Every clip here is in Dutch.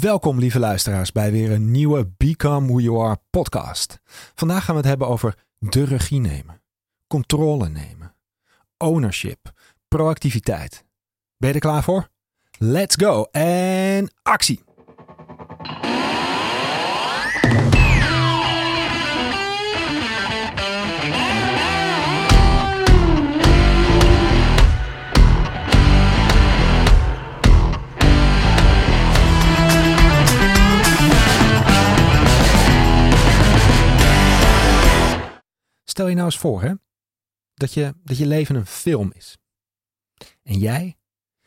Welkom, lieve luisteraars, bij weer een nieuwe Become Who You Are podcast. Vandaag gaan we het hebben over de regie nemen, controle nemen, ownership, proactiviteit. Ben je er klaar voor? Let's go en actie! Stel je nou eens voor hè, dat, je, dat je leven een film is. En jij,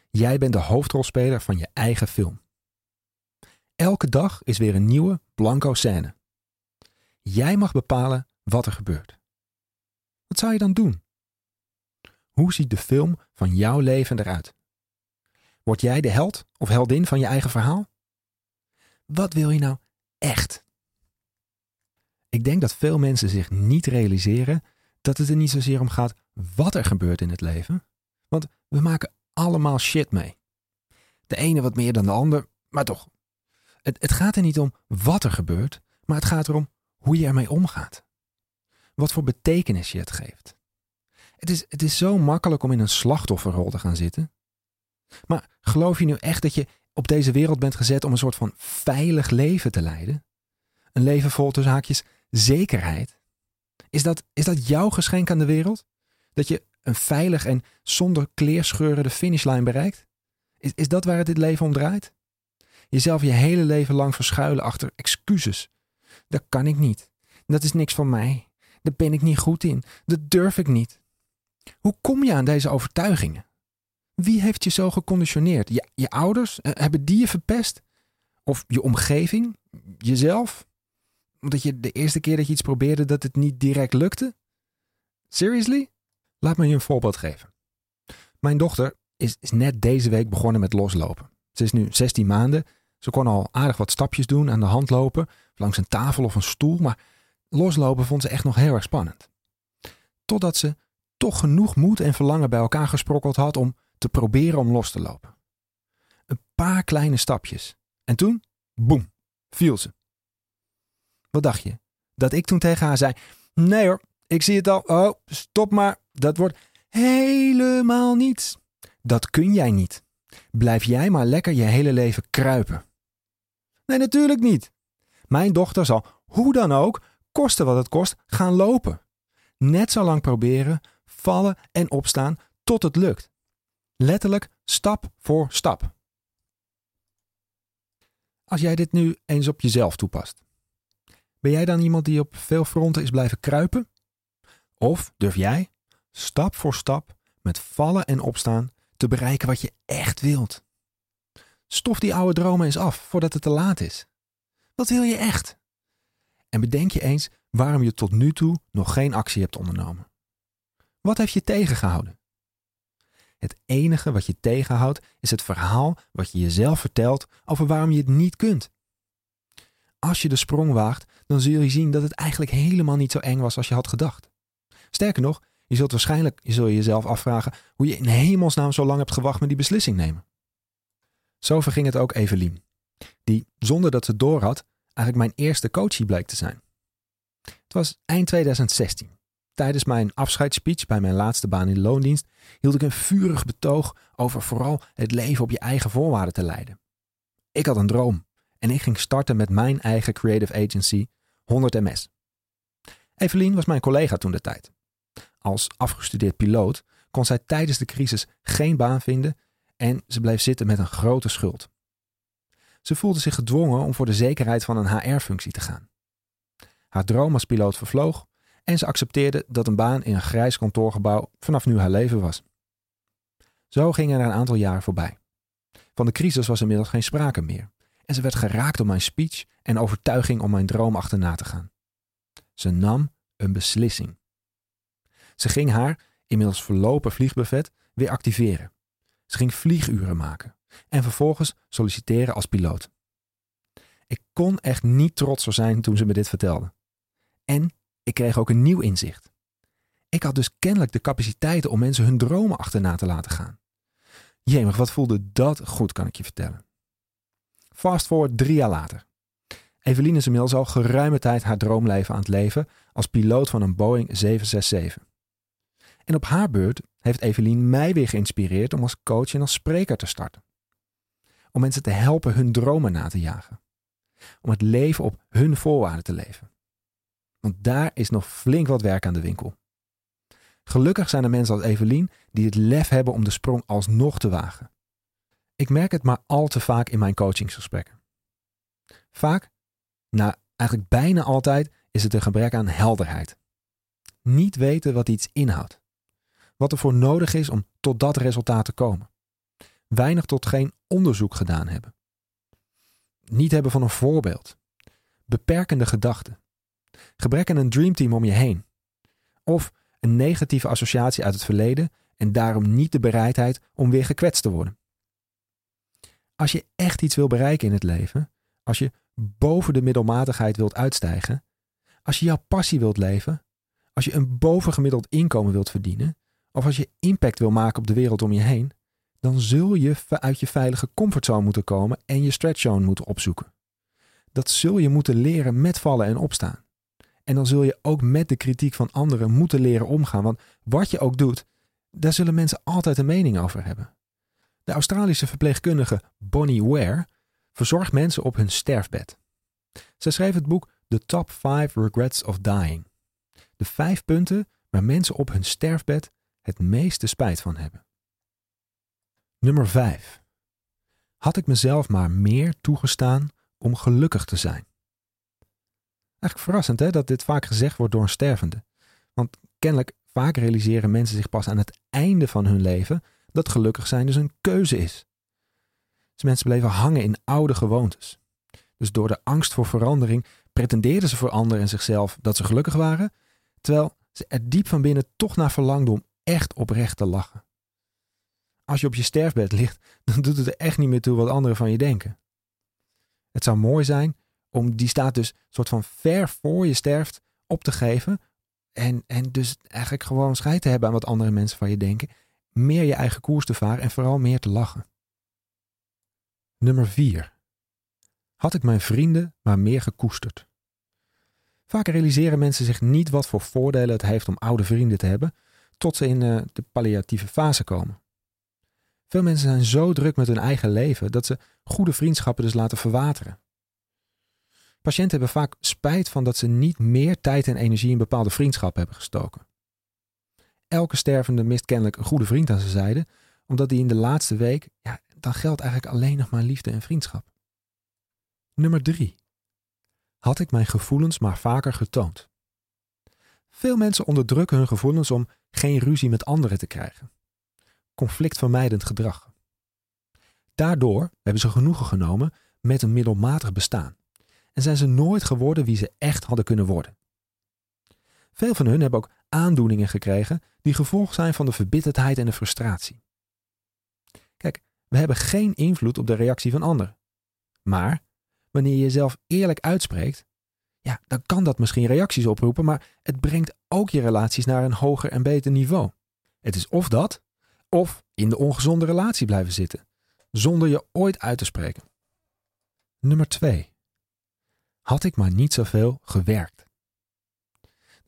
jij bent de hoofdrolspeler van je eigen film. Elke dag is weer een nieuwe blanco scène. Jij mag bepalen wat er gebeurt. Wat zou je dan doen? Hoe ziet de film van jouw leven eruit? Word jij de held of heldin van je eigen verhaal? Wat wil je nou echt? Ik denk dat veel mensen zich niet realiseren dat het er niet zozeer om gaat wat er gebeurt in het leven. Want we maken allemaal shit mee. De ene wat meer dan de ander, maar toch. Het, het gaat er niet om wat er gebeurt, maar het gaat erom hoe je ermee omgaat. Wat voor betekenis je het geeft. Het is, het is zo makkelijk om in een slachtofferrol te gaan zitten. Maar geloof je nu echt dat je op deze wereld bent gezet om een soort van veilig leven te leiden? Een leven vol tussen haakjes zekerheid. Is dat, is dat jouw geschenk aan de wereld? Dat je een veilig en zonder kleerscheuren de finishlijn bereikt? Is, is dat waar het dit leven om draait? Jezelf je hele leven lang verschuilen achter excuses. Dat kan ik niet. Dat is niks van mij. Daar ben ik niet goed in. Dat durf ik niet. Hoe kom je aan deze overtuigingen? Wie heeft je zo geconditioneerd? Je, je ouders? Eh, hebben die je verpest? Of je omgeving? Jezelf? Omdat je de eerste keer dat je iets probeerde dat het niet direct lukte? Seriously? Laat me je een voorbeeld geven. Mijn dochter is, is net deze week begonnen met loslopen. Ze is nu 16 maanden. Ze kon al aardig wat stapjes doen, aan de hand lopen, langs een tafel of een stoel, maar loslopen vond ze echt nog heel erg spannend. Totdat ze toch genoeg moed en verlangen bij elkaar gesprokkeld had om te proberen om los te lopen. Een paar kleine stapjes. En toen, boem, viel ze. Wat dacht je? Dat ik toen tegen haar zei: Nee hoor, ik zie het al. Oh, stop maar. Dat wordt helemaal niets. Dat kun jij niet. Blijf jij maar lekker je hele leven kruipen. Nee, natuurlijk niet. Mijn dochter zal, hoe dan ook, koste wat het kost, gaan lopen. Net zo lang proberen, vallen en opstaan tot het lukt. Letterlijk stap voor stap. Als jij dit nu eens op jezelf toepast. Ben jij dan iemand die op veel fronten is blijven kruipen? Of durf jij, stap voor stap, met vallen en opstaan, te bereiken wat je echt wilt? Stof die oude dromen eens af voordat het te laat is. Wat wil je echt? En bedenk je eens waarom je tot nu toe nog geen actie hebt ondernomen. Wat heeft je tegengehouden? Het enige wat je tegenhoudt is het verhaal wat je jezelf vertelt over waarom je het niet kunt. Als je de sprong waagt, dan zul je zien dat het eigenlijk helemaal niet zo eng was als je had gedacht. Sterker nog, je zult waarschijnlijk je zul je jezelf afvragen hoe je in hemelsnaam zo lang hebt gewacht met die beslissing nemen. Zo verging het ook Evelien, die zonder dat ze door had eigenlijk mijn eerste coachie bleek te zijn. Het was eind 2016. Tijdens mijn afscheidsspeech bij mijn laatste baan in de loondienst hield ik een vurig betoog over vooral het leven op je eigen voorwaarden te leiden. Ik had een droom en ik ging starten met mijn eigen creative agency 100 MS. Evelien was mijn collega toen de tijd. Als afgestudeerd piloot kon zij tijdens de crisis geen baan vinden en ze bleef zitten met een grote schuld. Ze voelde zich gedwongen om voor de zekerheid van een HR-functie te gaan. Haar droom als piloot vervloog en ze accepteerde dat een baan in een grijs kantoorgebouw vanaf nu haar leven was. Zo gingen er een aantal jaren voorbij. Van de crisis was inmiddels geen sprake meer en ze werd geraakt door mijn speech en overtuiging om mijn droom achterna te gaan. Ze nam een beslissing. Ze ging haar, inmiddels verlopen vliegbuffet, weer activeren. Ze ging vlieguren maken en vervolgens solliciteren als piloot. Ik kon echt niet trotser zijn toen ze me dit vertelde. En ik kreeg ook een nieuw inzicht. Ik had dus kennelijk de capaciteiten om mensen hun dromen achterna te laten gaan. Jemig, wat voelde dat goed, kan ik je vertellen. Fast forward drie jaar later. Evelien is inmiddels al geruime tijd haar droomleven aan het leven als piloot van een Boeing 767. En op haar beurt heeft Evelien mij weer geïnspireerd om als coach en als spreker te starten. Om mensen te helpen hun dromen na te jagen. Om het leven op hun voorwaarden te leven. Want daar is nog flink wat werk aan de winkel. Gelukkig zijn er mensen als Evelien die het lef hebben om de sprong alsnog te wagen. Ik merk het maar al te vaak in mijn coachingsgesprekken. Vaak, nou eigenlijk bijna altijd, is het een gebrek aan helderheid. Niet weten wat iets inhoudt. Wat er voor nodig is om tot dat resultaat te komen. Weinig tot geen onderzoek gedaan hebben. Niet hebben van een voorbeeld. Beperkende gedachten. Gebrek aan een dreamteam om je heen. Of een negatieve associatie uit het verleden en daarom niet de bereidheid om weer gekwetst te worden. Als je echt iets wil bereiken in het leven, als je boven de middelmatigheid wilt uitstijgen, als je jouw passie wilt leven, als je een bovengemiddeld inkomen wilt verdienen, of als je impact wil maken op de wereld om je heen, dan zul je uit je veilige comfortzone moeten komen en je stretchzone moeten opzoeken. Dat zul je moeten leren met vallen en opstaan. En dan zul je ook met de kritiek van anderen moeten leren omgaan, want wat je ook doet, daar zullen mensen altijd een mening over hebben. De Australische verpleegkundige Bonnie Ware verzorgt mensen op hun sterfbed. Ze schreef het boek The Top 5 Regrets of Dying. De vijf punten waar mensen op hun sterfbed het meeste spijt van hebben. Nummer 5. Had ik mezelf maar meer toegestaan om gelukkig te zijn? Eigenlijk verrassend hè, dat dit vaak gezegd wordt door een stervende. Want kennelijk vaak realiseren mensen zich pas aan het einde van hun leven dat gelukkig zijn dus een keuze is. Dus mensen bleven hangen in oude gewoontes. Dus door de angst voor verandering pretendeerden ze voor anderen en zichzelf dat ze gelukkig waren, terwijl ze er diep van binnen toch naar verlangden om echt oprecht te lachen. Als je op je sterfbed ligt, dan doet het er echt niet meer toe wat anderen van je denken. Het zou mooi zijn om die staat dus soort van ver voor je sterft op te geven. En, en dus eigenlijk gewoon scheid te hebben aan wat andere mensen van je denken. Meer je eigen koers te varen en vooral meer te lachen. Nummer 4. Had ik mijn vrienden maar meer gekoesterd? Vaak realiseren mensen zich niet wat voor voordelen het heeft om oude vrienden te hebben, tot ze in uh, de palliatieve fase komen. Veel mensen zijn zo druk met hun eigen leven dat ze goede vriendschappen dus laten verwateren. Patiënten hebben vaak spijt van dat ze niet meer tijd en energie in bepaalde vriendschappen hebben gestoken. Elke stervende mist kennelijk een goede vriend aan zijn zijde, omdat die in de laatste week, ja, dan geldt eigenlijk alleen nog maar liefde en vriendschap. Nummer 3. Had ik mijn gevoelens maar vaker getoond? Veel mensen onderdrukken hun gevoelens om geen ruzie met anderen te krijgen. Conflictvermijdend gedrag. Daardoor hebben ze genoegen genomen met een middelmatig bestaan en zijn ze nooit geworden wie ze echt hadden kunnen worden. Veel van hun hebben ook aandoeningen gekregen die gevolg zijn van de verbitterdheid en de frustratie. Kijk, we hebben geen invloed op de reactie van anderen. Maar wanneer je jezelf eerlijk uitspreekt, ja, dan kan dat misschien reacties oproepen, maar het brengt ook je relaties naar een hoger en beter niveau. Het is of dat, of in de ongezonde relatie blijven zitten, zonder je ooit uit te spreken. Nummer 2 had ik maar niet zoveel gewerkt.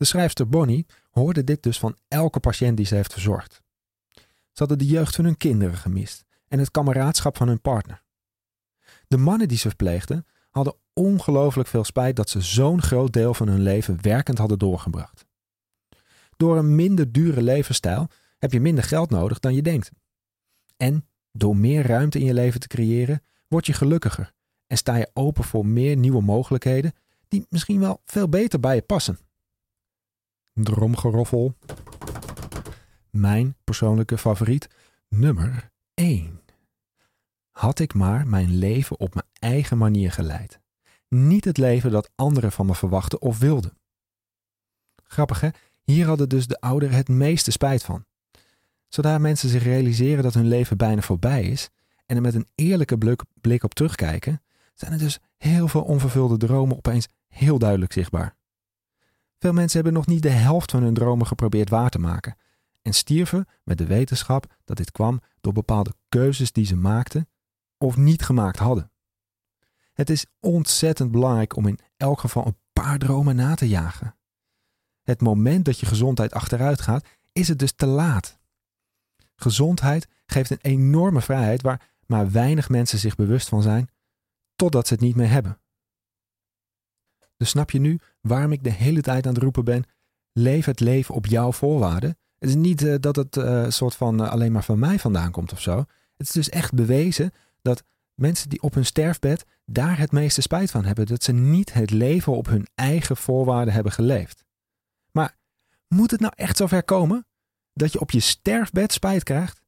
De schrijfster Bonnie hoorde dit dus van elke patiënt die ze heeft verzorgd. Ze hadden de jeugd van hun kinderen gemist en het kameraadschap van hun partner. De mannen die ze verpleegden hadden ongelooflijk veel spijt dat ze zo'n groot deel van hun leven werkend hadden doorgebracht. Door een minder dure levensstijl heb je minder geld nodig dan je denkt. En door meer ruimte in je leven te creëren, word je gelukkiger en sta je open voor meer nieuwe mogelijkheden die misschien wel veel beter bij je passen. Dromgeroffel. Mijn persoonlijke favoriet, nummer 1. Had ik maar mijn leven op mijn eigen manier geleid. Niet het leven dat anderen van me verwachten of wilden. Grappig hè? Hier hadden dus de ouderen het meeste spijt van. Zodra mensen zich realiseren dat hun leven bijna voorbij is en er met een eerlijke blik op terugkijken, zijn er dus heel veel onvervulde dromen opeens heel duidelijk zichtbaar. Veel mensen hebben nog niet de helft van hun dromen geprobeerd waar te maken en stierven met de wetenschap dat dit kwam door bepaalde keuzes die ze maakten of niet gemaakt hadden. Het is ontzettend belangrijk om in elk geval een paar dromen na te jagen. Het moment dat je gezondheid achteruit gaat, is het dus te laat. Gezondheid geeft een enorme vrijheid waar maar weinig mensen zich bewust van zijn, totdat ze het niet meer hebben. Dus snap je nu waarom ik de hele tijd aan het roepen ben: leef het leven op jouw voorwaarden? Het is niet uh, dat het uh, soort van uh, alleen maar van mij vandaan komt of zo. Het is dus echt bewezen dat mensen die op hun sterfbed daar het meeste spijt van hebben. Dat ze niet het leven op hun eigen voorwaarden hebben geleefd. Maar moet het nou echt zover komen dat je op je sterfbed spijt krijgt?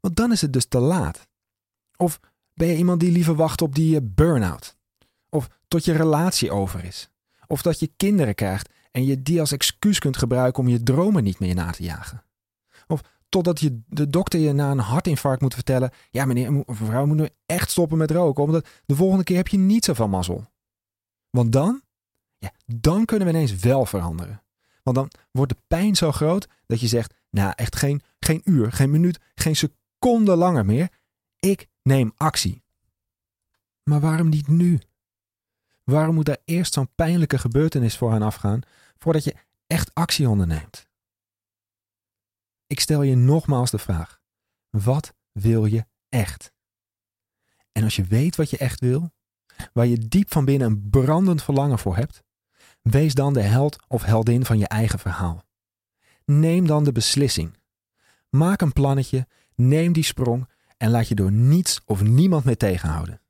Want dan is het dus te laat. Of ben je iemand die liever wacht op die burn-out? Tot je relatie over is? Of dat je kinderen krijgt en je die als excuus kunt gebruiken om je dromen niet meer na te jagen? Of totdat je, de dokter je na een hartinfarct moet vertellen: Ja, meneer of mevrouw, moet nu echt stoppen met roken, omdat de volgende keer heb je niet zoveel mazzel. Want dan, ja, dan kunnen we ineens wel veranderen. Want dan wordt de pijn zo groot dat je zegt: Nou, echt geen, geen uur, geen minuut, geen seconde langer meer. Ik neem actie. Maar waarom niet nu? Waarom moet daar eerst zo'n pijnlijke gebeurtenis voor aan afgaan voordat je echt actie onderneemt? Ik stel je nogmaals de vraag: wat wil je echt? En als je weet wat je echt wil, waar je diep van binnen een brandend verlangen voor hebt, wees dan de held of heldin van je eigen verhaal. Neem dan de beslissing. Maak een plannetje, neem die sprong en laat je door niets of niemand meer tegenhouden.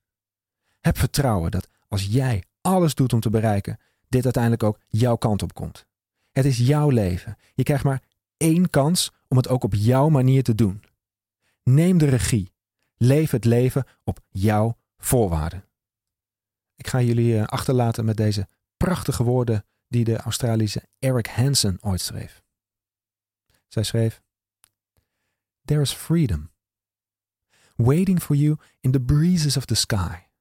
Heb vertrouwen dat als jij alles doet om te bereiken, dit uiteindelijk ook jouw kant op komt. Het is jouw leven. Je krijgt maar één kans om het ook op jouw manier te doen. Neem de regie. Leef het leven op jouw voorwaarden. Ik ga jullie eh, achterlaten met deze prachtige woorden die de Australische Eric Hansen ooit schreef. Zij schreef: There is freedom waiting for you in the breezes of the sky.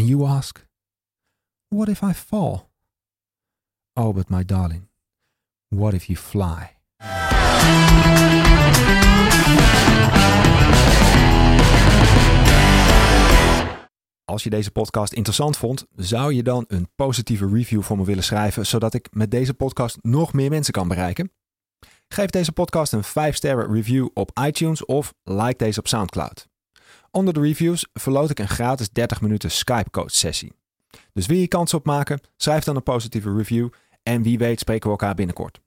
And you ask, What if I fall? Oh, but my darling, what if you fly? Als je deze podcast interessant vond, zou je dan een positieve review voor me willen schrijven, zodat ik met deze podcast nog meer mensen kan bereiken? Geef deze podcast een 5-sterren review op iTunes of like deze op SoundCloud. Onder de reviews verloot ik een gratis 30 minuten Skype coach sessie. Dus wil je kans op maken? Schrijf dan een positieve review en wie weet spreken we elkaar binnenkort.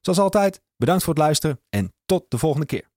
Zoals altijd, bedankt voor het luisteren en tot de volgende keer.